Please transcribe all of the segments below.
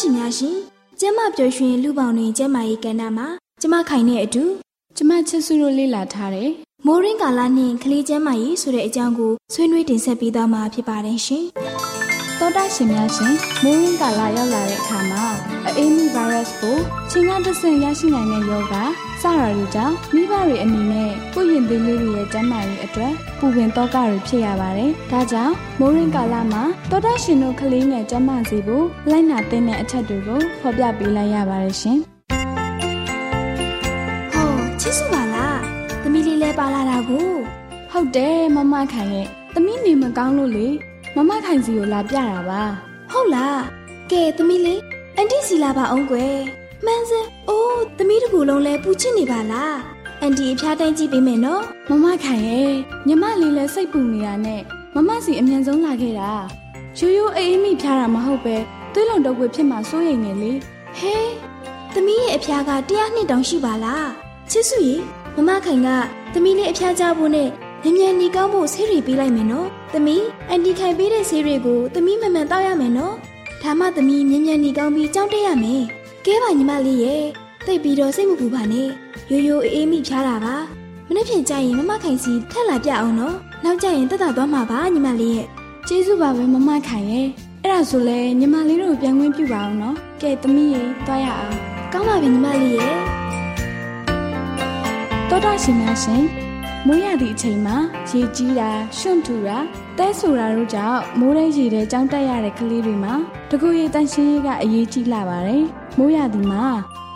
ရှင်များရှင်ကျမပျော်ရွှင်လူပေါင်းတွင်ကျမရဲ့ကဏ္ဍမှာကျမခိုင်တဲ့အတူကျမချစ်စုတို့လေ့လာထားတယ်မိုးရင်းကာလနှင့်ကလေးကျမကြီးဆိုတဲ့အကြောင်းကိုဆွေးနွေးတင်ဆက်ပေးသွားမှာဖြစ်ပါတယ်ရှင်။သောတာရှင်များရှင်မိုးရင်းကာလရောက်လာတဲ့အခါမှာအအေးမီဗိုင်းရပ်စ်ကိုချိန်ကတစ်ဆင့်ရရှိနိုင်တဲ့ယောဂ စတာတွေကြောင့်မိဘတွေအနေနဲ့ကိုယ့်ရင်သွေးလေးတွေရဲ့ကျန်းမာရေးအတွက်ပူပင်တော့ကတွေဖြစ်ရပါတယ်။ဒါကြောင့်မိုးရင်းကာလမှာသောတာရှင်တို့ကလေးငယ်ကျန်းမာစေဖို့လိုက်နာသင့်တဲ့အချက်တွေကိုဖော်ပြပေးလိုက်ရပါတယ်ရှင်။ဟောချစ်စုပါလား။သမီးလေးလဲပါလာတာကိုဟုတ်တယ်မမခိုင်ရဲ့သမီးနေမကောင်းလို့လေမမခိုင်စီကိုလာပြတာပါဟုတ်လားကဲသမီးလေးအန်တီစီလာပါအောင်ကွယ် မှန်စင်အိုးသမီးတကူလုံးလဲပူချစ်နေပါလားအန်တီအဖျားတိုင်းကြည့်ပေးမယ်နော်မမခိုင်ရဲ့ညီမလေးလဲစိတ်ပူနေတာနဲ့မမစီအမြန်ဆုံးလာခဲ့တာရိုးရိုးအေးအေးမိဖျားတာမဟုတ်ပဲသွေးလွန်တုပ်ွယ်ဖြစ်မှစိုးရိမ်နေလေဟဲသမီးရဲ့အဖျားကတရားနှစ်တောင်ရှိပါလားချစ်စုရေမမခိုင်ကသမီးလေးအဖျားကြဖို့နဲ့မြန်မြန်နေကောင်းဖို့ဆေးတွေပေးလိုက်မယ်နော်။သမီးအန်တီခိုင်ပေးတဲ့ဆေးတွေကိုသမီးမှန်မှန်တောက်ရမယ်နော်။ဒါမှသမီးမြန်မြန်နေကောင်းပြီးကြောင်းတက်ရမယ်။ ကဲပါညီမလေးရဲ့တိတ်ပြီးတော့စိတ်မပူပါနဲ့။ရိုးရိုးအေးမိဖြားတာပါ။မနေ့ဖြန်ကျရင်မမခိုင်စီထက်လာပြအောင်နော်။နောက်ကျရင်တက်တာသွားမှာပါညီမလေးရဲ့။ကျေးဇူးပါပဲမမခိုင်ရဲ့။အဲ့ဒါဆိုလဲညီမလေးတို့ပြန်ခွင့်ပြုပါအောင်နော်။ကဲသမီးရေတွားရအောင်။ကောင်းပါပြီညီမလေးရဲ့။တောတာရှင်များရှင် မိုးရသည့်အချိန်မှာရေကြီးတာရွှွန့်ထူတာတဲဆိုတာတို့ကြောင့်မိုးရဲရေထဲကြောင်းတက်ရတဲ့ကလေးတွေမှာတကူရီတန်ရှင်းရေးကအရေးကြီးလာပါတယ်။မိုးရသည့်မှာ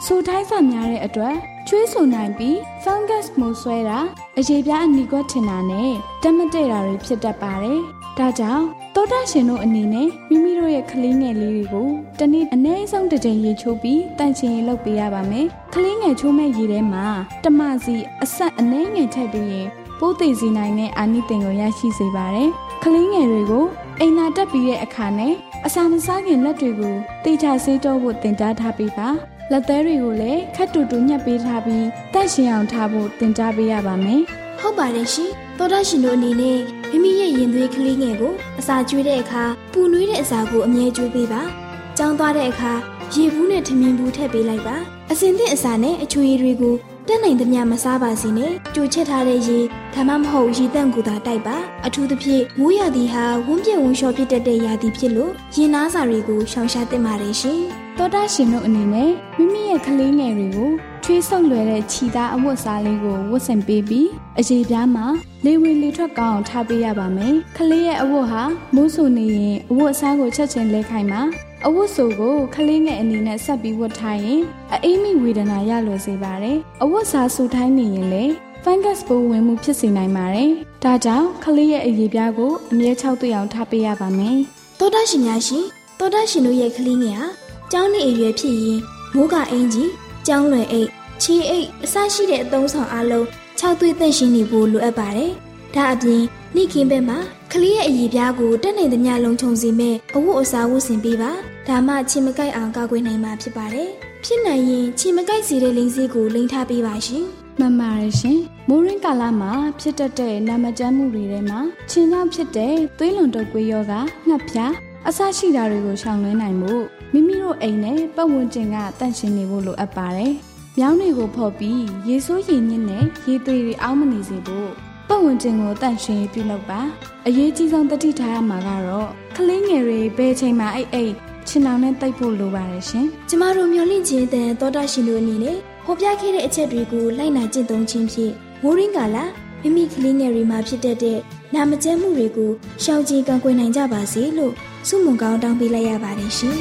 ဆိုထိုင်းဆများတဲ့အတွက်ချွေးဆူနိုင်ပြီး fungus မိုးဆွဲတာအရေပြားအနီကွက်ထင်တာနဲ့တက်မတဲ့တာတွေဖြစ်တတ်ပါတယ်။ ဒါကြောင့်တောတာရှင်တို့အနေနဲ့မိမိတို့ရဲ့ကလေးငယ်လေးတွေကိုတနေ့အနည်းဆုံးတစ်ကြိမ်ရေချိုးပြီးတန့်ချင်ရေလုပ်ပေးရပါမယ်။ကလေးငယ်ချိုးမဲ့ရေထဲမှာတမစီအဆက်အနှဲငယ်ထည့်ပြီးရင်ပိုးသိစေနိုင်တဲ့အာနိသင်ကိုရရှိစေပါတယ်။ကလေးငယ်တွေကိုအိမ်လာတက်ပြီးတဲ့အခါနဲ့အစာမစားခင်လက်တွေကိုတေချာဆေးတော့ဖို့တင်ကြားထားပေးပါ။လက်သေးတွေကိုလည်းခက်တူတူညှက်ပေးထားပြီးတန့်ရှင်အောင်ထားဖို့တင်ကြားပေးရပါမယ်။ဟုတ်ပါတယ်ရှင်။ သောဒရှင်တို့အနေနဲ့မိမိရဲ့ရင်သွေးကလေးငယ်ကိုအစာကျွေးတဲ့အခါပူနွေးတဲ့အစာကိုအမြဲကျွေးပေးပါ။ကြောင်းသွားတဲ့အခါရေဘူးနဲ့ထမင်းဘူးထည့်ပေးလိုက်ပါ။အစင်သင့်အစာနဲ့အချွေရည်တွေကိုတက်နိုင်သမျှမစားပါစေနဲ့ကြိုချက်ထားတဲ့ရေဒါမှမဟုတ်ရေတန့်ကိုသာတိုက်ပါအထူးသဖြင့်မိုးရာသီဟာဝန်းပြက်ဝန်းလျှောဖြစ်တတ်တဲ့ရာသီဖြစ်လို့ရင်နာစာတွေကိုရှောင်ရှားသင့်ပါတယ်ရှင် တောတာရှင်တို့အနေနဲ့မိမိရဲ့ကလေးငယ်တွေကိုထွေးဆုပ်လွယ်တဲ့ခြီသားအဝတ်စားလေးကိုဝတ်ဆင်ပေးပြီးအရေပြားမှာလေဝင်လေထွက်ကောင်းအောင်ထားပေးရပါမယ်။ကလေးရဲ့အဝတ်ဟာမိုးဆူနေရင်အဝတ်အစားကိုချက်ချင်းလဲခိုင်းမှာအဝတ်ဆိုကိုခလေးငယ်အနေနဲ့ဆက်ပြီးဝတ်ထားရင်အအိမ်မိဝေဒနာရလွယ်စေပါတယ်။အဝတ်စားဆူထိုင်းနေရင်လည်း fungus ပိုးဝင်မှုဖြစ်စေနိုင်ပါတယ်။ဒါကြောင့်ခလေးရဲ့အရေးပြားကိုအမြဲ၆တွေ့အောင်ထားပေးရပါမယ်။သောတာရှင်များရှင်သောတာရှင်တို့ရဲ့ခလေးငယ်ဟာ ကျောင်းနေအရွယ်ဖြစ်ရင်မိုးကအင်ကြီးကျောင်းလွယ်အိတ်ခြေအိတ်အစရှိတဲ့အသုံးဆောင်အလုံး6သွေးသန့်ရှင်းနေဖို့လိုအပ်ပါတယ်။ဒါအပြင်နှိခင်ဘက်မှာကလေးရဲ့အည်ပြားကိုတက်နိုင်သမျှလုံးချုံစီမဲ့အဝတ်အစားဝတ်ဆင်ပေးပါ။ဒါမှချင်းမကိုက်အောင်ကာကွယ်နိုင်မှာဖြစ်ပါတယ်။ဖြစ်နိုင်ရင်ချင်းမကိုက်စီတဲ့လိန်စည်းကိုလိန်ထားပေးပါရှင်။မှန်ပါတယ်ရှင်။မိုးရင်းကာလမှာဖြစ်တတ်တဲ့နာမကျန်းမှုတွေထဲမှာချင်းကြောင့်ဖြစ်တဲ့သွေးလွန်တုပ်ကွေးယောဂငှက်ဖျား အဆရှိတာတွေကိုရှောင်လွှဲနိုင်မှုမိမိတို့အိမ်နဲ့ပတ်ဝန်းကျင်ကတန့်ရှင်းနေဖို့လိုအပ်ပါတယ်။မြောင်းတွေကိုဖော်ပြီးရေဆိုးရေညစ်နဲ့ရေသွေးတွေအောင်းမနေစေဖို့ပတ်ဝန်းကျင်ကိုတန့်ရှင်းပြုလုပ်ပါအရေးကြီးဆုံးတတိထားရမှာကတော့ကလေးငယ်တွေဘယ်ချိန်မှအိတ်အိတ်ချင်အောင်နဲ့တိတ်ဖို့လိုပါတယ်ရှင်ကျမတို့မျှဝင့်ခြင်းတဲ့သောတာရှင်တို့အနေနဲ့ဟောပြခဲ့တဲ့အချက်တွေကိုလိုက်နာကျင့်သုံးခြင်းဖြင့်မိုးရင်းကာလမိမိကလေးငယ်တွေမှာဖြစ်တတ်တဲ့နာမကျန်းမှုတွေကိုရှောင်ကျဉ်ကန့်ကွယ်နိုင်ကြပါစေလို့ ဆုမွန်ကောင်းတောင်းပေးလိုက်ရပါတယ်ရှင်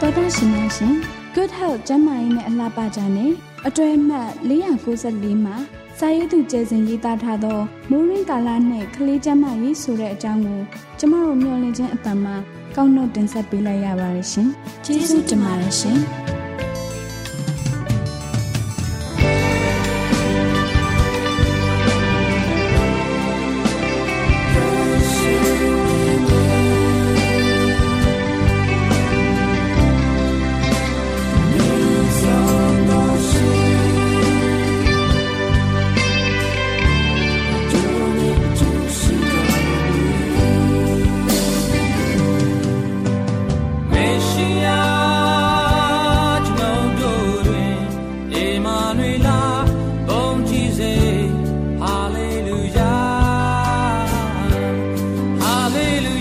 သောတာရှင်များရှင် Good Health ကျန်းမာရေးနဲ့အလှပကြနဲ့အတွဲမှတ်494မှာစာရေးသူကျဲစဉ်ရေးသားထားသောမိုးရင်းကာလနဲ့ကလေးကျမ်းမာရေးဆိုတဲ့အကြောင်းကိုကျမတို့မျှဝင့်ခြင်းအတ္တမှာကောက်နှုတ်တင်ဆက်ပေးလိုက်ရပါတယ်ရှင်။ကျေးဇူးတင်ပါတယ်ရှင်။ Hallelujah.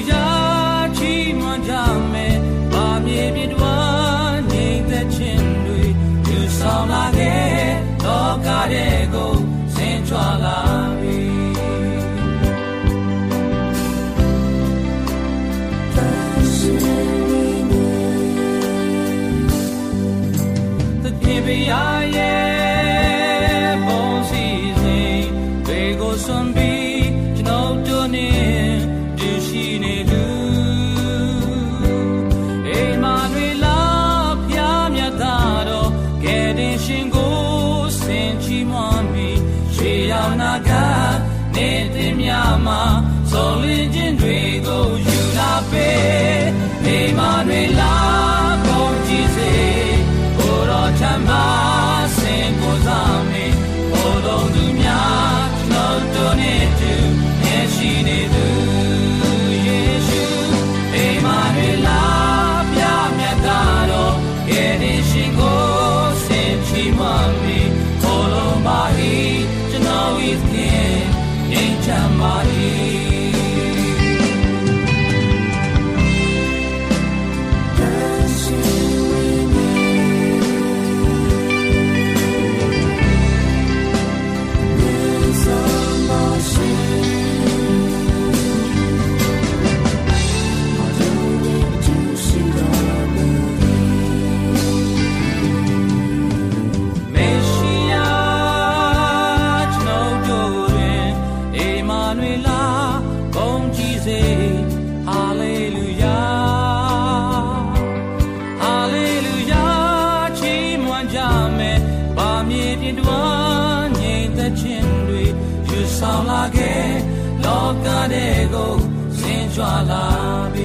တရား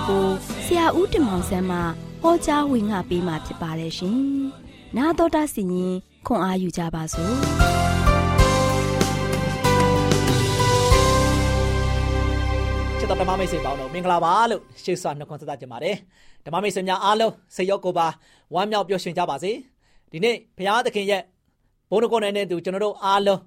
တော်ကိုဆရာဦးတင်မောင်ဆန်းမှဟောကြားဝင်ငါပေးมาဖြစ်ပါတယ်ရှင်။나တော်တာစီရင်ခွန်အားယူကြပါစို့။ချစ်တော်ဓမ္မမိတ်ဆွေပေါင်းတို့မင်္ဂလာပါလို့ရှေ့စွာနှုတ်ခွန်းဆက်သကြပါတယ်။ဓမ္မမိတ်ဆွေများအားလုံးစိတ်ရောကိုယ်ပါဝမ်းမြောက်ပျော်ရွှင်ကြပါစေ။ဒီနေ့ဘုရားသခင်ရဲ့ဘုန်းတော်ကိုယ်နဲ့တူကျွန်တော်တို့အားလုံး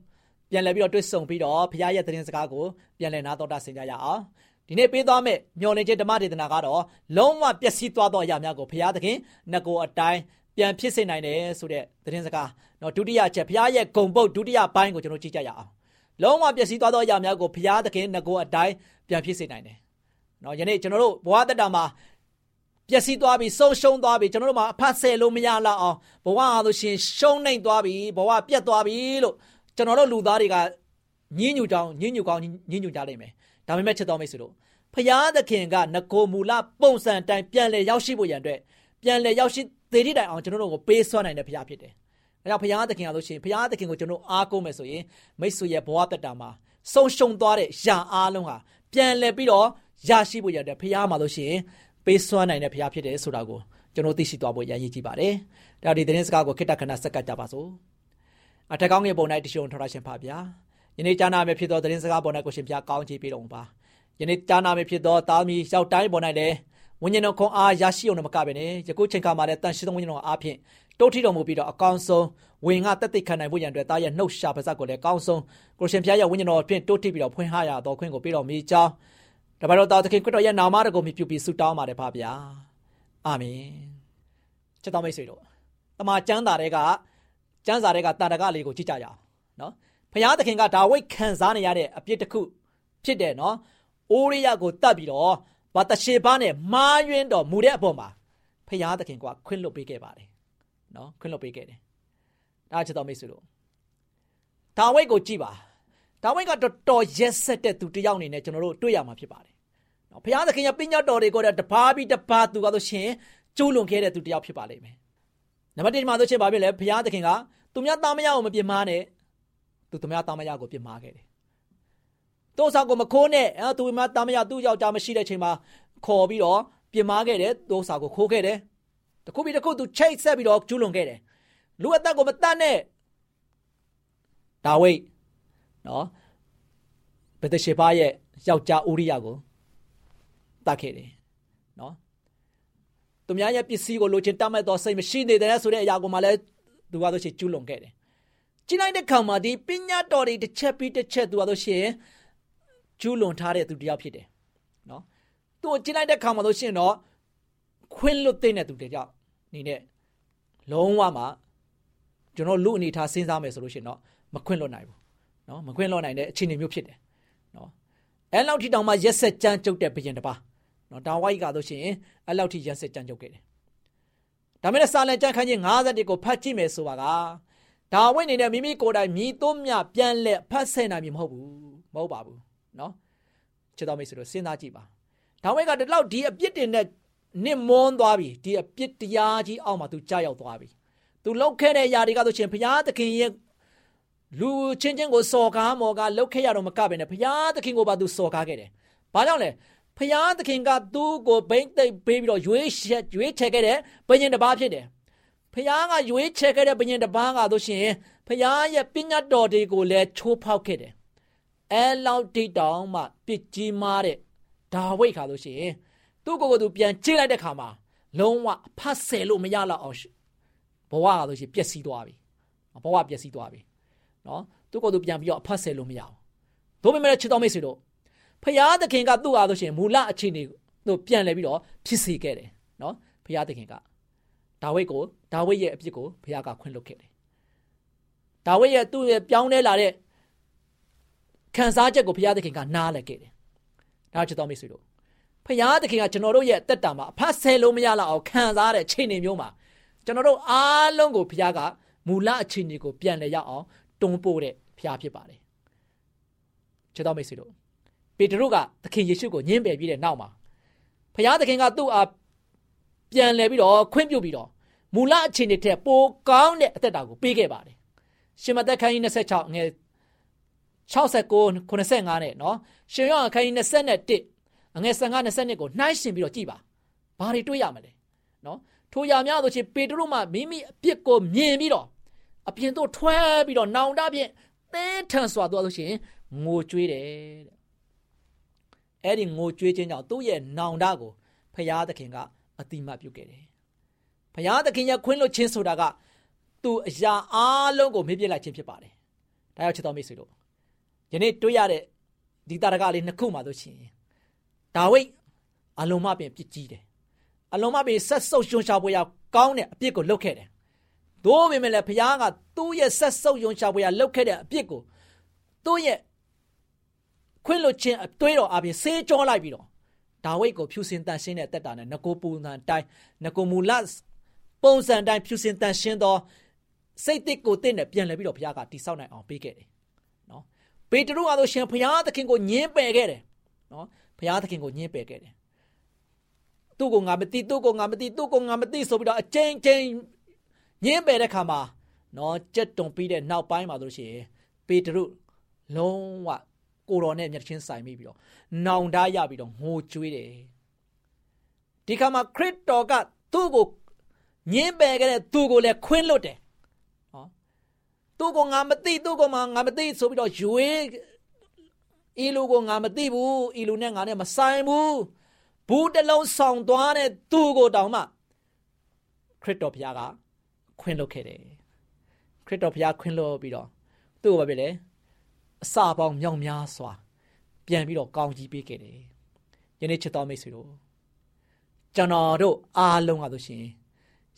ပြန်လည်ပြီးတော့တွေ့ဆုံပြီးတော့ဘုရားရဲ့သတင်းစကားကိုပြန်လည်နားတော်တာဆင်ကြရအောင် ဒီနေ့ပေးသွားမယ့်မျော်လင့်ခြင်းဓမ္မဒေသနာကတော့လုံးဝပျက်စီးသွားသောအရာများကိုဘုရားသခင်ငကိုအတိုင်းပြန်ဖြစ်စေနိုင်တယ်ဆိုတဲ့သတင်းစကားနော်ဒုတိယချက်ဘုရားရဲ့ဂုံပုတ်ဒုတိယပိုင်းကိုကျွန်တော်ကြည့်ကြရအောင်လုံးဝပျက်စီးသွားသောအရာများကိုဘုရားသခင်ငကိုအတိုင်းပြန်ဖြစ်စေနိုင်တယ်နော်ယနေ့ကျွန်တော်တို့ဘဝတတမှာပျက်စီးသွားပြီဆုံးရှုံးသွားပြီကျွန်တော်တို့မှာအဖတ်ဆယ်လို့မရလောက်အောင်ဘဝအားလို့ရှင်ရှုံးနိုင်သွားပြီဘဝပြတ်သွားပြီလို့ကျွန်တော်တို့လူသားတွေက ညှဉ်းညူကြောင်းညှဉ်းညူကောင်းညှဉ်းညူကြလိမ့်မယ်ဒါပေမဲ့ချစ်တော်မိတ်ဆွေတို့ဖျားသခင်ကငကိုမူလပုံစံတိုင်းပြန်လည်ရောက်ရှိဖို့ရန်အတွက်ပြန်လည်ရောက်ရှိသေးတဲ့တိုင်အောင်ကျွန်တော်တို့ကိုပေးစွမ်းနိုင်တဲ့ဖျားဖြစ်တယ်။ဒါကြောင့်ဖျားသခင်အားလို့ရှိရင်ဖျားသခင်ကိုကျွန်တော်အားကိုးမယ်ဆိုရင်မိတ်ဆွေရဲ့ဘဝတက်တာမှာဆုံးရှုံးသွားတဲ့ယာအားလုံးဟာပြန်လည်ပြီးတော့ရရှိဖို့ရတဲ့ဖျားမှာလို့ရှိရင်ပေးစွမ်းနိုင်တဲ့ဖျားဖြစ်တယ်ဆိုတာကိုကျွန်တော်သိရှိသွားဖို့ရည်ရည်ကြည့်ပါတယ်။ဒါဒီသတင်းစကားကိုခိတ္တခဏစက္ကပ်ကြပါစို့။အထက်ကောင်းရဲ့ပုံ၌တရှိုံထော်ရရှင်ပါဗျာ။ ယနေ့ကြားနာမယ့်ဖြစ်သောသတင်းစကားပေါ်၌ကိုရှင်ပြကောင်းချီးပေးတော်ပါ။ယနေ့ကြားနာမယ့်ဖြစ်သောသားမီးရောက်တိုင်းပေါ်၌လည်းဝိညာဉ်တော်ခွန်အားရရှိအောင်မကပဲနဲ့ယခုချိန်ခါမှာလည်းတန်ရှိသောဝိညာဉ်တော်အားဖြင့်တိုးထီတော်မူပြီးတော့အကောင်းဆုံးဝင်ငါတက်သိခံနိုင်ဖို့ရန်အတွက်တားရဲ့နှုတ်ရှာပါဇက်ကိုလည်းအကောင်းဆုံးကိုရှင်ဖျားရဲ့ဝိညာဉ်တော်ဖြင့်တိုးထီပြီးတော့ဖွင့်ဟရတော်ခွင့်ကိုပေးတော်မူကြောင်းတပါတော်သားသခင်ခရစ်တော်ရဲ့နာမတော်ကိုမြှုပ်ပြီးဆုတောင်းပါတယ်ဖပါဗျာအာမင်ချစ်တော်မိတ်ဆွေတို့တမန်ကျမ်းစာတွေကကျမ်းစာတွေကတာတကလေးကိုကြည့်ကြရအောင်နော် ဖခင်သခင်ကဒါဝိတ်ခံစားနေရတဲ့အပြစ်တစ်ခုဖြစ်တယ်နော်အိုရိယကိုတတ်ပြီးတော့ဘာတရှေဘာနဲ့မားယွင်းတော်မူတဲ့အပေါ်မှာဖရာသခင်ကခွင့်လွတ်ပေးခဲ့ပါတယ်နော်ခွင့်လွတ်ပေးခဲ့တယ်ဒါချစ်တော်မိတ်ဆွေတို့ဒါဝိတ်ကိုကြည့်ပါဒါဝိတ်ကတော်တော်ရက်ဆက်တဲ့သူတယောက်အနေနဲ့ကျွန်တော်တို့တွေ့ရမှာဖြစ်ပါတယ်နော်ဖရာသခင်ရဲ့ပညာတော်တွေကိုတပါးပြီးတပါးသူကဆိုရှင်ကျိုးလွန်ခဲ့တဲ့သူတယောက်ဖြစ်ပါလိမ့်မယ်နံပါတ်1မှာဆိုရှင်ဘာဖြစ်လဲဖရာသခင်ကသူများသားမယားကိုမပြစ်မှားနဲ့ သူသူများသားမယားကိုပြစ်မှားခဲ့တယ်တိုးဆောင်ကိုမခိုးနဲ့အဲသူမတာမရသူ့ယောက်ျားမရှိတဲ့ချိန်မှာခေါ်ပြီးတော့ပြင်မာခဲ့တယ်တိုးဆောင်ကိုခိုးခဲ့တယ်တခုပြီးတခုသူချိတ်ဆက်ပြီးတော့ကျူးလွန်ခဲ့တယ်လူအသက်ကိုမတတ်နဲ့ဒါဝိတ်နော်ဘက်တရှေဘာရဲ့ယောက်ျားဥရိယကိုတတ်ခဲ့တယ်နော်သူများရဲ့ပစ္စည်းကိုလိုချင်တတ်မဲ့တော့စိတ်မရှိနေတယ်ဆိုတဲ့အရာကိုမှလည်းသူကတော့ရှေ့ကျူးလွန်ခဲ့တယ် ကြည့်လိုက်တဲ့ခါမှာဒီပညာတော်တွေတစ်ချက်ပြီးတစ်ချက်သူကတော့ရှေ့ကျူးလွန်ထားတဲ့သူတယောက်ဖြစ်တယ်နော်သူ့ကိုကျင်းလိုက်တဲ့ခါမှာလို့ရှိရင်တော့ခွင့်လွတ်တဲ့သူတယောက်နေနဲ့လုံးဝမှကျွန်တော်လူအနေထားစဉ်းစားမယ်ဆိုလို့ရှိရင်တော့မခွင့်လွတ်နိုင်ဘူးနော်မခွင့်လွတ်နိုင်တဲ့အခြေအနေမျိုးဖြစ်တယ်နော်အဲလောက်ထိတောင်မှရက်ဆက်ကြမ်းကြုတ်တဲ့ဘယင်တပါနော်ဒါဝိုက်ကတော့ရှိရင်အဲလောက်ထိရက်ဆက်ကြမ်းကြုတ်ခဲ့တယ်ဒါမဲ့စာလန်ကြမ်းခန်းကြီး50ကိုဖတ်ကြည့်မယ်ဆိုပါက ဒါဝိတ်နေတဲ့မိမိကိုယ်တိုင်မြည်သွမြပြန်လက်ဖတ်ဆဲနိုင်မှာမဟုတ်ဘူးမဟုတ်ပါဘူးနော်ချစ်တော်မိတ်ဆွေတို့စဉ်းစားကြည့်ပါဒါဝိဒ်ကဒီလောက်ဒီအပြစ်တင်နဲ့နစ်မွန်းသွားပြီဒီအပြစ်တရားကြီးအောက်မှာသူကြာရောက်သွားပြီသူလောက်ခဲ့တဲ့ຢာတွေကဆိုရှင်ဘုရားသခင်ရဲ့လူချင်းချင်းကိုစော်ကားမော်ကားလောက်ခဲ့ရတော့မကပဲနဲ့ဘုရားသခင်ကိုပါသူစော်ကားခဲ့တယ်ဘာကြောင့်လဲဖျားသခင်ကသူ့ကိုဘိမ့်သိပ်ပေးပြီးတော့ရွေးချက်ရွေးချယ်ခဲ့တဲ့ဘုရင်တစ်ပါးဖြစ်တယ်။ ဖျားကရွေးချယ်ခဲ့တဲ့ဘုရင်တစ်ပါးကဆိုရှင်ဖျားရဲ့ပညာတော်တွေကိုလည်းချိုးဖောက်ခဲ့တယ်အဲလောက်တိတောင်မှပြစ်ကြီးမားတဲ့ဒါဝိတ်ခါလို့ရှိရင်သူ့ကိုယ်ကိုယ်သူပြန်ကြည့်လိုက်တဲ့ခါမှာလုံးဝဖတ်ဆယ်လို့မရတော့အောင်ဘဝကလို့ရှိရင်ပျက်စီးသွားပြီဘဝပျက်စီးသွားပြီနော်သူ့ကိုယ်သူပြန်ပြီးတော့ဖတ်ဆယ်လို့မရအောင်တို့ပေမဲ့ချစ်တော်မိတ်ဆွေတို့ဖရာသခင်ကသူ့အားလို့ရှိရင်မူလအခြေအနေတို့ပြန်လဲပြီးတော့ဖြစ်စေခဲ့တယ်နော်ဖရာသခင်က ဒါဝိတ်ကိုဒါဝိတ်ရဲ့အပြစ်ကိုဖရာကခွင့်လွှတ်ခဲ့တယ်ဒါဝိတ်ရဲ့သူ့ရဲ့ပြောင်းလဲလာတဲ့ခံစားချက်ကိုဘုရားသခင်ကနားလည်ခဲ့တယ်။ဒါချစ်တော်မိတ်ဆွေတို့ဘုရားသခင်ကကျွန်တော်တို့ရဲ့တက်တာမှာအဖတ်ဆယ်လို့မရလောက်အောင်ခံစားတဲ့ချိန်နေမျိုးမှာကျွန်တော်တို့အားလုံးကိုဘုရားကမူလအခြေအနေကိုပြန်လည်ရအောင်တွန်းပို့တဲ့ဘုရားဖြစ်ပါတယ်။ချစ်တော်မိတ်ဆွေတို့ပေတရုကသခင်ယေရှုကိုညှင်းပယ်ပြီးတဲ့နောက်မှာဘုရားသခင်ကသူ့အားပြန်လည်ပြီးတော့ခွင့်ပြုပြီးတော့ မူလအခြေအနေထက်ပိုကောင်းတဲ့အသက်တာကိုပေးခဲ့ပါတယ်။ရှင်မသက်ခန်းကြီး26ငယ်69 85နဲ့နော်ရှင်ယောဟန်ခန်းကြီး21အငယ်15 22ကိုနှိုင်းရှင်ပြီးတော့ကြည်ပါဘာတွေတွေ့ရမလဲနော်ထိုရာများဆိုချင်းပေတရုမှမိမိအပြစ်ကိုမြင်ပြီးတော့အပြင်သို့ထွဲပြီးတော့နောင်တဖြင့်သဲထန်စွာသွားလို့ရှိရင်ငိုကြွေးတယ်တဲ့အဲ့ဒီငိုကြွေးခြင်းကြောင့်သူ့ရဲ့နောင်တကိုဖရာသခင်ကအတိမတ်ပြုခဲ့တယ် ဖရာသခင်ရဲ့ခွင့်လွှတ်ခြင်းဆိုတာကသူအရာအလုံးကိုမေ့ပြစ်လိုက်ခြင်းဖြစ်ပါတယ်ဒါရောက်ချစ်တော်မိတ်ဆွေတို့ယနေ့တွေ့ရတဲ့ဒီတာရကလေးနှစ်ခုမှဆိုရှင်ဒါဝိဒ်အလုံးမပင်ပြစ်ကြီးတယ်အလုံးမပင်ဆက်ဆုပ်ရွှန်ရှာပွဲရကောင်းတဲ့အပြစ်ကိုလုပ်ခဲ့တယ်။သို့ပေမဲ့လည်းဘုရားကသူ့ရဲ့ဆက်ဆုပ်ရွှန်ရှာပွဲရလုပ်ခဲ့တဲ့အပြစ်ကိုသူ့ရဲ့ခွင့်လွှတ်ခြင်းအတွေးတော်အပြင်ဆေးကြောလိုက်ပြီးတော့ဒါဝိဒ်ကိုဖြူစင်တန်ရှင်းတဲ့တက်တာနဲ့ငကိုပူနန်တိုင်းငကိုမူလ ပုံစံတိုင်းဖြူစင်တန်ရှင်းသောစိတ်တစ်ကိုတင့်နဲ့ပြန်လဲပြီးတော့ဘုရားကတိဆောက်နိုင်အောင်ပေးခဲ့တယ်။နော်ပေတရုကဆိုရှင်ဘုရားသခင်ကိုညှင်းပယ်ခဲ့တယ်။နော်ဘုရားသခင်ကိုညှင်းပယ်ခဲ့တယ်သူ့ကိုငါမသိသူ့ကိုငါမသိသူ့ကိုငါမသိဆိုပြီးတော့အကျဉ်းချင်းညင်းပယ်တဲ့ခါမှာနော်ကြက်တုံပြီးတဲ့နောက်ပိုင်းမှာဆိုလို့ရှိရင်ပေတရုလုံးဝကိုတော်နဲ့မျက်ချင်းဆိုင်မိပြီးတော့နောင်တရပြီးတော့ငိုကြွေးတယ်ဒီခါမှာခရစ်တော်ကသူ့ကို ညင်းပယ်ခဲ့တဲ့သူ့ကိုလည်းခွင်းလွတ်တယ်နော်သူ့ကိုငါမသိသူ့ကိုငါမသိဆိုပြီးတော့ရွေးဤလူကိုငါမသိဘူးဤလူနဲ့ငါနဲ့မဆိုင်ဘူးဘူးတလုံးဆောင်သွားတဲ့သူကိုတောင်မှခရစ်တော်ဘုရားကခွင့်လွှတ်ခဲ့တယ်ခရစ်တော်ဘုရားခွင့်လွှတ်ပြီးတော့သူ့ကိုဘာဖြစ်လဲအစာပေါင်းမြောက်များစွာ ပြန်ပြီးတော့ကောင်းကြီးပေးခဲ့တယ်ယနေ့ချစ်တော်မိတ်ဆွေတို့ကျွန်တော်တို့အားလုံးကဆိုရှင်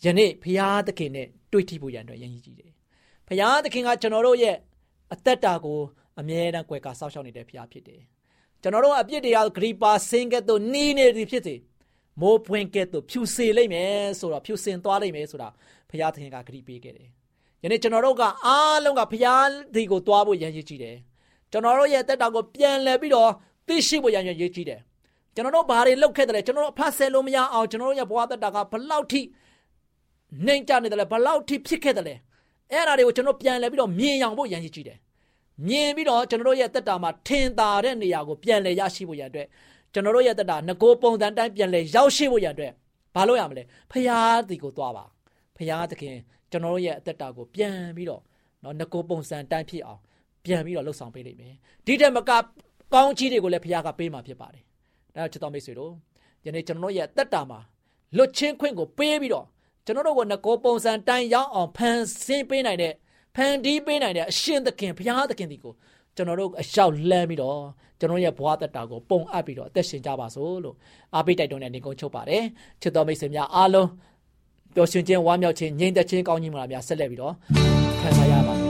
ယနေ့ဘုရားသခင်နဲ့တွေ့ထိဖို့ရန်အတွက်ရည်ရည်ကြည့်တယ်ဘုရားသခင်ကကျွန်တော်တို့ရဲ့အသက်တာကိုအမြဲတမ်းကြွယ်ကာစောင့်ရှောက်နေတဲ့ဘုရားဖြစ်တယ်ကျွန်တော်တို့အပြစ်တရားဂရိပါစင်ကဲ့သို့နီးနေသည်ဖြစ်စေမိုးပွင့်ကဲ့သို့ဖြူစေလိမ့်မယ်ဆိုတော့ဖြူစင်သွားလိမ့်မယ်ဆိုတာဘုရားသခင်ကဂရိပေးခဲ့တယ်။ယနေ့ကျွန်တော်တို့ကအားလုံးကဘုရားဒီကိုသွားဖို့ရည်ရည်ကြည့်တယ်။ကျွန်တော်တို့ရဲ့တက်တာကိုပြန်လဲပြီးတော့သိရှိဖို့ရည်ရည်ကြည့်တယ်။ကျွန်တော်တို့ဘာတွေလုပ်ခဲ့တယ်ကျွန်တော်တို့ဖတ်ဆယ်လို့မရအောင်ကျွန်တော်တို့ရဲ့ဘဝတက်တာကဘလောက်ထိ နှိမ်ချနေတယ်လဲဘလောက်ထိဖြစ်ခဲ့တယ်လဲအဲ့အရာတွေကိုကျွန်တော်ပြန်လဲပြီးတော့မြင်အောင်ဖို့ရည်ရည်ကြည့်တယ်မြင်ပြီးတော့ကျွန်တော်တို့ရဲ့တက်တာမှာထင်သာတဲ့နေရာကိုပြန်လည်ရရှိဖို့ရတဲ့ကျွန်တော်တို့ရဲ့တက်တာငကိုပုံစံတိုင်းပြန်လည်ရောက်ရှိဖို့ရတဲ့ဘာလို့ရမလဲဖရာဒီကိုသွားပါဖရာသခင်ကျွန်တော်တို့ရဲ့အသက်တာကိုပြန်ပြီးတော့နော်ငကိုပုံစံတိုင်းဖြစ်အောင်ပြန်ပြီးတော့လှုပ်ဆောင်ပေးလိမ့်မယ်ဒီတက်မကကောင်းကြီးတွေကိုလည်းဖရာကပေးမှာဖြစ်ပါတယ်ဒါကြောင့်ချစ်တော်မိတ်ဆွေတို့ယနေ့ကျွန်တော်တို့ရဲ့တက်တာမှာလွတ်ချင်းခွင့်ကိုပေးပြီးတော့ ကျွန်တော်တို့ကငကိုပုံစံတိုင်းရောက်အောင်ဖန်ဆင်းပေးနိုင်တဲ့ဖန်တီးပေးနိုင်တဲ့အရှင်သခင်ဘုရားသခင်ဒီကိုကျွန်တော်တို့အလျှောက်လမ်းပြီးတော့ကျွန်တော်ရဲ့ဘဝတက်တာကိုပုံအပ်ပြီးတော့အသက်ရှင်ကြပါစို့လို့အားပေးတိုက်တွန်းတဲ့နေကုန်းချုပ်ပါတယ်ချစ်တော်မိတ်ဆွေများအားလုံးပျော်ရွှင်ခြင်းဝမ်းမြောက်ခြင်းငြိမ်သက်ခြင်းကောင်းကြီးမလားများဆက်လက်ပြီးတော့ခံစားရပါ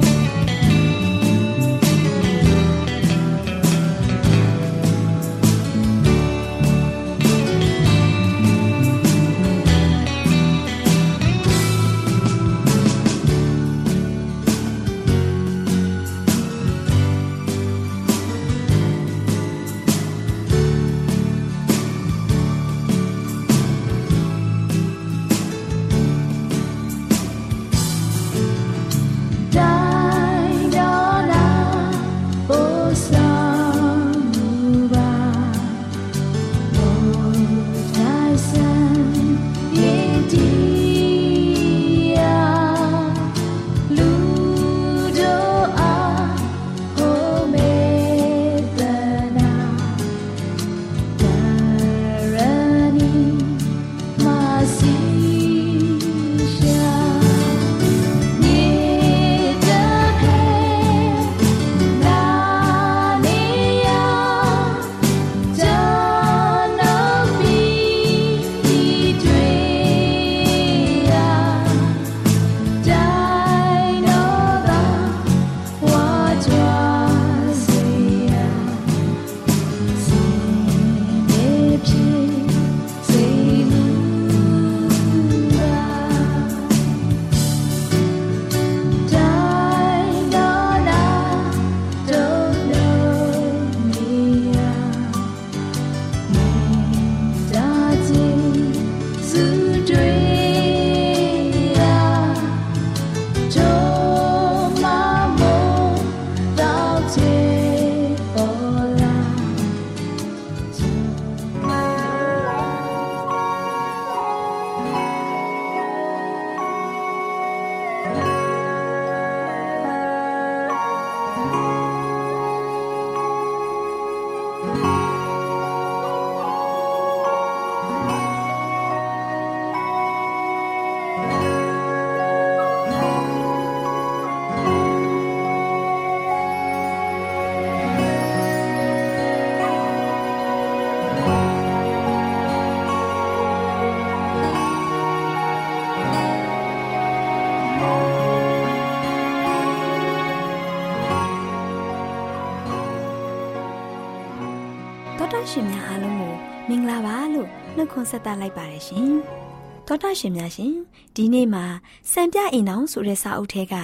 ရှင်များအားလုံးကိုမင်္ဂလာပါလို့နှုတ်ခွန်းဆက်သလိုက်ပါတယ်ရှင်။သောတာရှင်များရှင်ဒီနေ့မှာစံပြအိမ်အောင်ဆိုတဲ့စာအုပ်ထဲက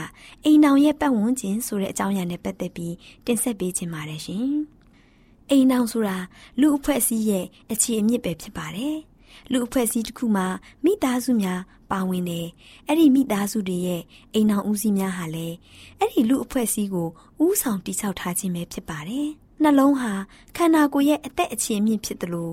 အိမ်အောင်ရဲ့ပတ်ဝန်းကျင်ဆိုတဲ့အကြောင်းအရာနဲ့ပတ်သက်ပြီးတင်ဆက်ပေးချင်ပါတယ်ရှင်။အိမ်အောင်ဆိုတာလူအဖွဲ့အစည်းရဲ့အခြေအမြစ်ပဲဖြစ်ပါတယ်။လူအဖွဲ့အစည်းတစ်ခုမှာမိသားစုများပါဝင်တယ်။အဲ့ဒီမိသားစုတွေရဲ့အိမ်အောင်ဦးစီးများဟာလည်းအဲ့ဒီလူအဖွဲ့အစည်းကိုဦးဆောင်တည်ဆောက်ထားခြင်းပဲဖြစ်ပါတယ်။ နှလုံးဟာခန္ဓာကိုယ်ရဲ့အသက်အခြေအမြင့်ဖြစ်သလို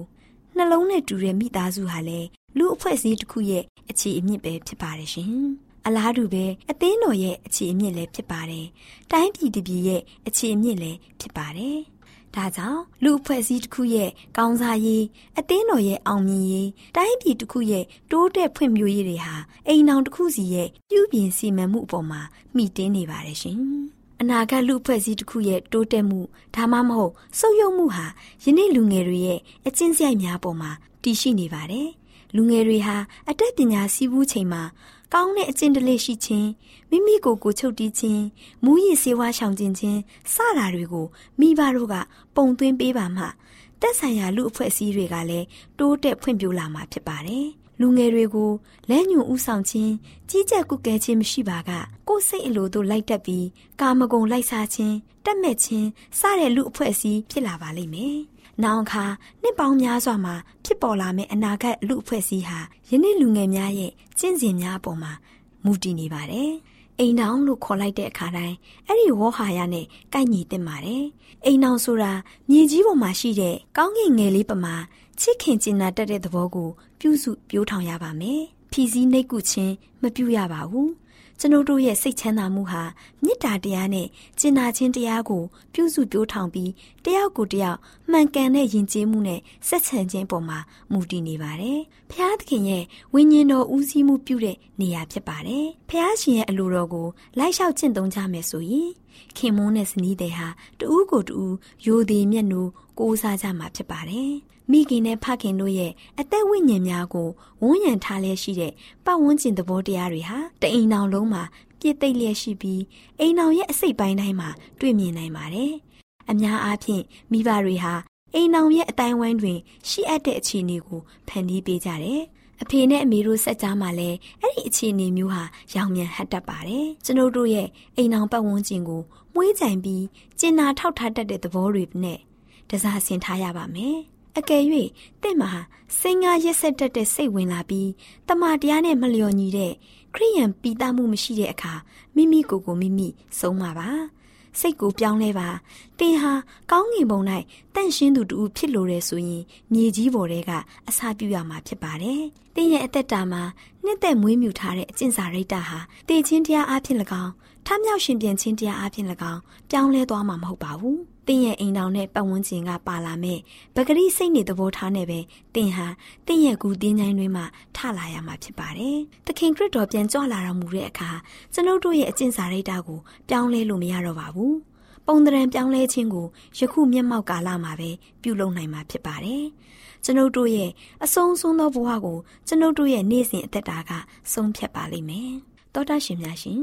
နှလုံးနဲ့တူတဲ့မိသားစုဟာလည်းလူအဖွဲ့အစည်းတစ်ခုရဲ့အခြေအမြင့်ပဲဖြစ်ပါတယ်ရှင်။အလားတူပဲအသင်းတော်ရဲ့အခြေအမြင့်လည်းဖြစ်ပါတယ်။တိုင်းပြည်တစ်ပြည်ရဲ့အခြေအမြင့်လည်းဖြစ်ပါတယ်။ဒါကြောင့်လူအဖွဲ့အစည်းတစ်ခုရဲ့ကောင်းစားရေးအသင်းတော်ရဲ့အောင်မြင်ရေးတိုင်းပြည်တစ်ခုရဲ့တိုးတက်ဖွံ့ဖြိုးရေးတွေဟာအိမ်အောင်တစ်ခုစီရဲ့ပြုပြင်စီမံမှုအပေါ်မှာမှီတင်းနေပါတယ်ရှင်။ အနာဂတ်လူအဖွဲ့အစည်းတစ်ခုရဲ့တိုးတက်မှုဒါမှမဟုတ်ဆုတ်ယုတ်မှုဟာယနေ့လူငယ်တွေရဲ့အကျင့်စရိုက်များပေါ်မှာတည်ရှိနေပါတယ်။လူငယ်တွေဟာအတတ်ပညာစီးပူးချိန်မှာကောင်းတဲ့အကျင့်တလေးရှိခြင်းမိမိကိုယ်ကိုချုပ်တီးခြင်းမူရည်စေဝါရှောင်ကျင်ခြင်းစတာတွေကိုမိဘတို့ကပုံသွင်းပေးပါမှတက်ဆိုင်ရာလူအဖွဲ့အစည်းတွေကလည်းတိုးတက်ဖွံ့ဖြိုးလာမှာဖြစ်ပါတယ်။ လူငယ်တွေကိုလက်ညှို့ဥဆောင်ခြင်းကြီးကြပ်ကုကဲခြင်းမရှိပါကကိုယ်စိတ်အလိုတို့လိုက်တက်ပြီးကာမဂုဏ်လိုက်စားခြင်းတက်မဲ့ခြင်းစတဲ့လူအဖွဲ့အစည်းဖြစ်လာပါလိမ့်မယ်။နောက်အခါနှစ်ပေါင်းများစွာမှာဖြစ်ပေါ်လာမယ့်အနာဂတ်လူအဖွဲ့အစည်းဟာယနေ့လူငယ်များရဲ့ကျင့်စဉ်များအပေါ်မှာမူတည်နေပါတယ်။အိမ်တောင်လို့ခေါ်လိုက်တဲ့အခါတိုင်းအဲ့ဒီဝေါ်ဟာရနဲ့ကိုက်ညီတင်ပါတယ်။အိမ်တောင်ဆိုတာမြေကြီးပေါ်မှာရှိတဲ့ကောင်းကင်ငယ်လေးပမာချစ်ခင်ကျင်နာတတ်တဲ့သဘောကို ပြုစုပြိုးထောင်ရပါမယ်။ဖြီးစည်းနှိပ်ကုခြင်းမပြုရပါဘူး။ကျွန်ုပ်တို့ရဲ့စိတ်ချမ်းသာမှုဟာမေတ္တာတရားနဲ့ကျင်နာခြင်းတရားကို ပြုစုပြိုးထောင်ပြီးတယောက်ကိုတယောက်မှန်ကန်တဲ့ယဉ်ကျေးမှုနဲ့ဆက်ဆံခြင်းပေါ်မှာမူတည်နေပါတယ်။ဖျားသခင်ရဲ့ဝိညာဉ်တော်ဦးစီးမှုပြုတဲ့နေရာဖြစ်ပါတယ်။ဖျားရှင်ရဲ့အလိုတော်ကိုလိုက်လျှောက်ကျင့်သုံးကြမယ်ဆိုရင်ခင်မုန်းတဲ့ဇနီးတဲ့ဟာတူးကိုတူးယိုသေးမျက်နှာကိုးစားကြမှာဖြစ်ပါတယ်။ မိခင်နဲ့ဖခင်တို့ရဲ့အသက်ဝိညာဉ်များကိုဝန်းရံထားလျက်ရှိတဲ့ပတ်ဝန်းကျင်သဘောတရားတွေဟာတအိမ်အောင်လုံးမှာပြည့်သိမ့်လျက်ရှိပြီးအိမ်အောင်ရဲ့အစိတ်ပိုင်းတိုင်းမှာတွေ့မြင်နိုင်ပါတယ်။အများအားဖြင့်မိဘတွေဟာအိမ်အောင်ရဲ့အတိုင်းဝိုင်းတွင် ရှိအပ်တဲ့အခြေအနေကိုဖန်တီးပေးကြတယ်။အဖေနဲ့အမေတို့စက်ကြားမှာလည်းအဲ့ဒီအခြေအနေမျိုးဟာရောင်မြန်ဟတ်တတ်ပါတယ်။ကျွန်ုပ်တို့ရဲ့အိမ်အောင်ပတ်ဝန်းကျင်ကိုမွေးကြိုင်ပြီးကျင်နာထောက်ထားတတ်တဲ့သဘောတွေနဲ့တစားဆင်ထားရပါမယ်။ အကယ်၍တင့်မှာစိတ်ငါရက်ဆက်တတ်တဲ့စိတ်ဝင်လာပြီးတမတရားနဲ့မလျော်ညီတဲ့ခရိယံပီတာမှုမရှိတဲ့အခါမိမိကိုယ်ကိုမိမိဆုံးမှာပါစိတ်ကိုပြောင်းလဲပါတင်ဟာကောင်းငင်ပုံ၌တန့်ရှင်းသူတူဖြစ်လို့ရဲဆိုရင်မြေကြီးပေါ်တဲကအစာပြုရမှာဖြစ်ပါတယ်တင်ရဲ့အသက်တာမှာနှစ်သက်မွေးမြူထားတဲ့အကျင့်စာရိတ္တဟာတည်ချင်းတရားအဖြစ်၎င်းထမြောက်ရှင်ပြန်ခြင်းတရားအဖြစ်၎င်းပြောင်းလဲသွားမှာမဟုတ်ပါဘူး င့်ရဲ့အိမ်တော်နဲ့ပတ်ဝန်းကျင်ကပါလာမဲ့ပဂရိစိတ်နေသဘောထားနဲ့ပဲတင့်ဟာတင့်ရဲ့ကူတင်းချိုင်းတွေမှာထလာရမှာဖြစ်ပါတယ်။သခင်ခရစ်တော်ပြန်ကြွလာတော်မူတဲ့အခါကျွန်ုပ်တို့ရဲ့အကျင့်စာရိတ္တကိုပြောင်းလဲလို့မရတော့ပါဘူး။ပုံတရံပြောင်းလဲခြင်းကိုယခုမျက်မှောက်ကာလမှာပဲပြုလုပ်နိုင်မှာဖြစ်ပါတယ်။ကျွန်ုပ်တို့ရဲ့အဆုံးစွန်းသောဘဝကိုကျွန်ုပ်တို့ရဲ့နေ့စဉ်အသက်တာကဆုံးဖြတ်ပါလိမ့်မယ်။တောတာရှင်များရှင်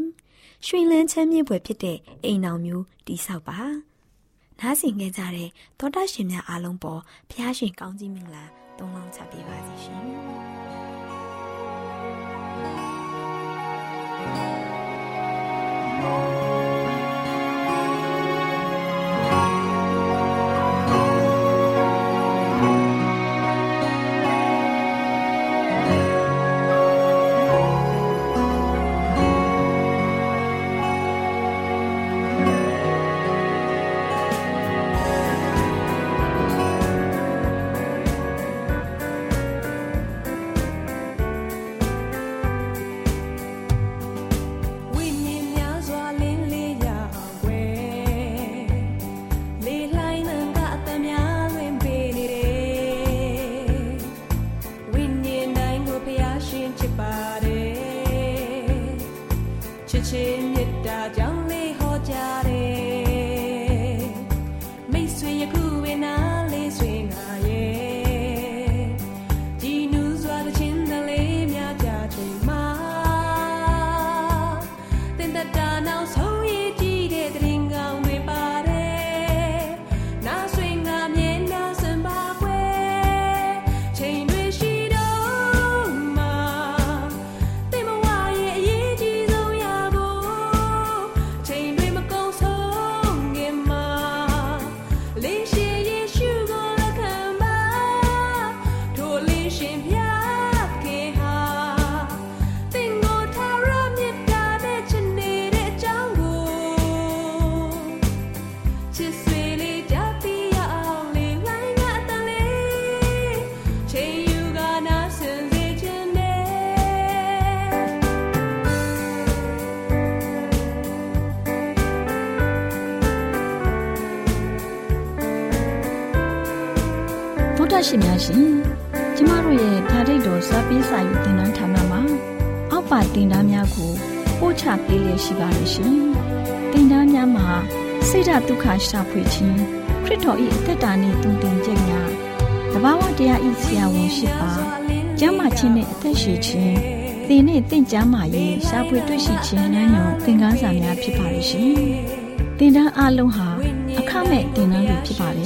ရွှေလန်းချမ်းမြေ့ပွဲဖြစ်တဲ့အိမ်တော်မျိုးတိဆောက်ပါ နားဆင်ခဲ့ကြတဲ့သောတာရှင်များအားလုံးပေါ်ဖျားရှင်ကောင်းကြီးမင်္ဂလာတုံးလောင်းချပေးပါစီရှင်။ တာရှင်များရှင်ကျမတို့ရဲ့ဓာတ်တော်စပေးစာယူတင်နန်းဌာနမှာအောက်ပါတင်ဒားများကိုပို့ချပေးလျက်ရှိပါတယ်ရှင်တင်ဒားများမှာဆိဒ္ဓတုခရှာဖွေခြင်းခရစ်တော်၏အသက်တာနှင့်တုန်တင်ခြင်းများတဘာဝတရားဤဆရာဝန်ရှိပါကျမ်းမာခြင်းနဲ့အသက်ရှိခြင်းသင်နဲ့တင့်ကြမာရေးရှားဖွေတွေ့ရှိခြင်းနှံ့ညွန်သင်ခန်းစာများဖြစ်ပါလိမ့်ရှင်။သင်တန်းအလုံးဟာအခမဲ့သင်တန်းတွေဖြစ်ပါတယ်။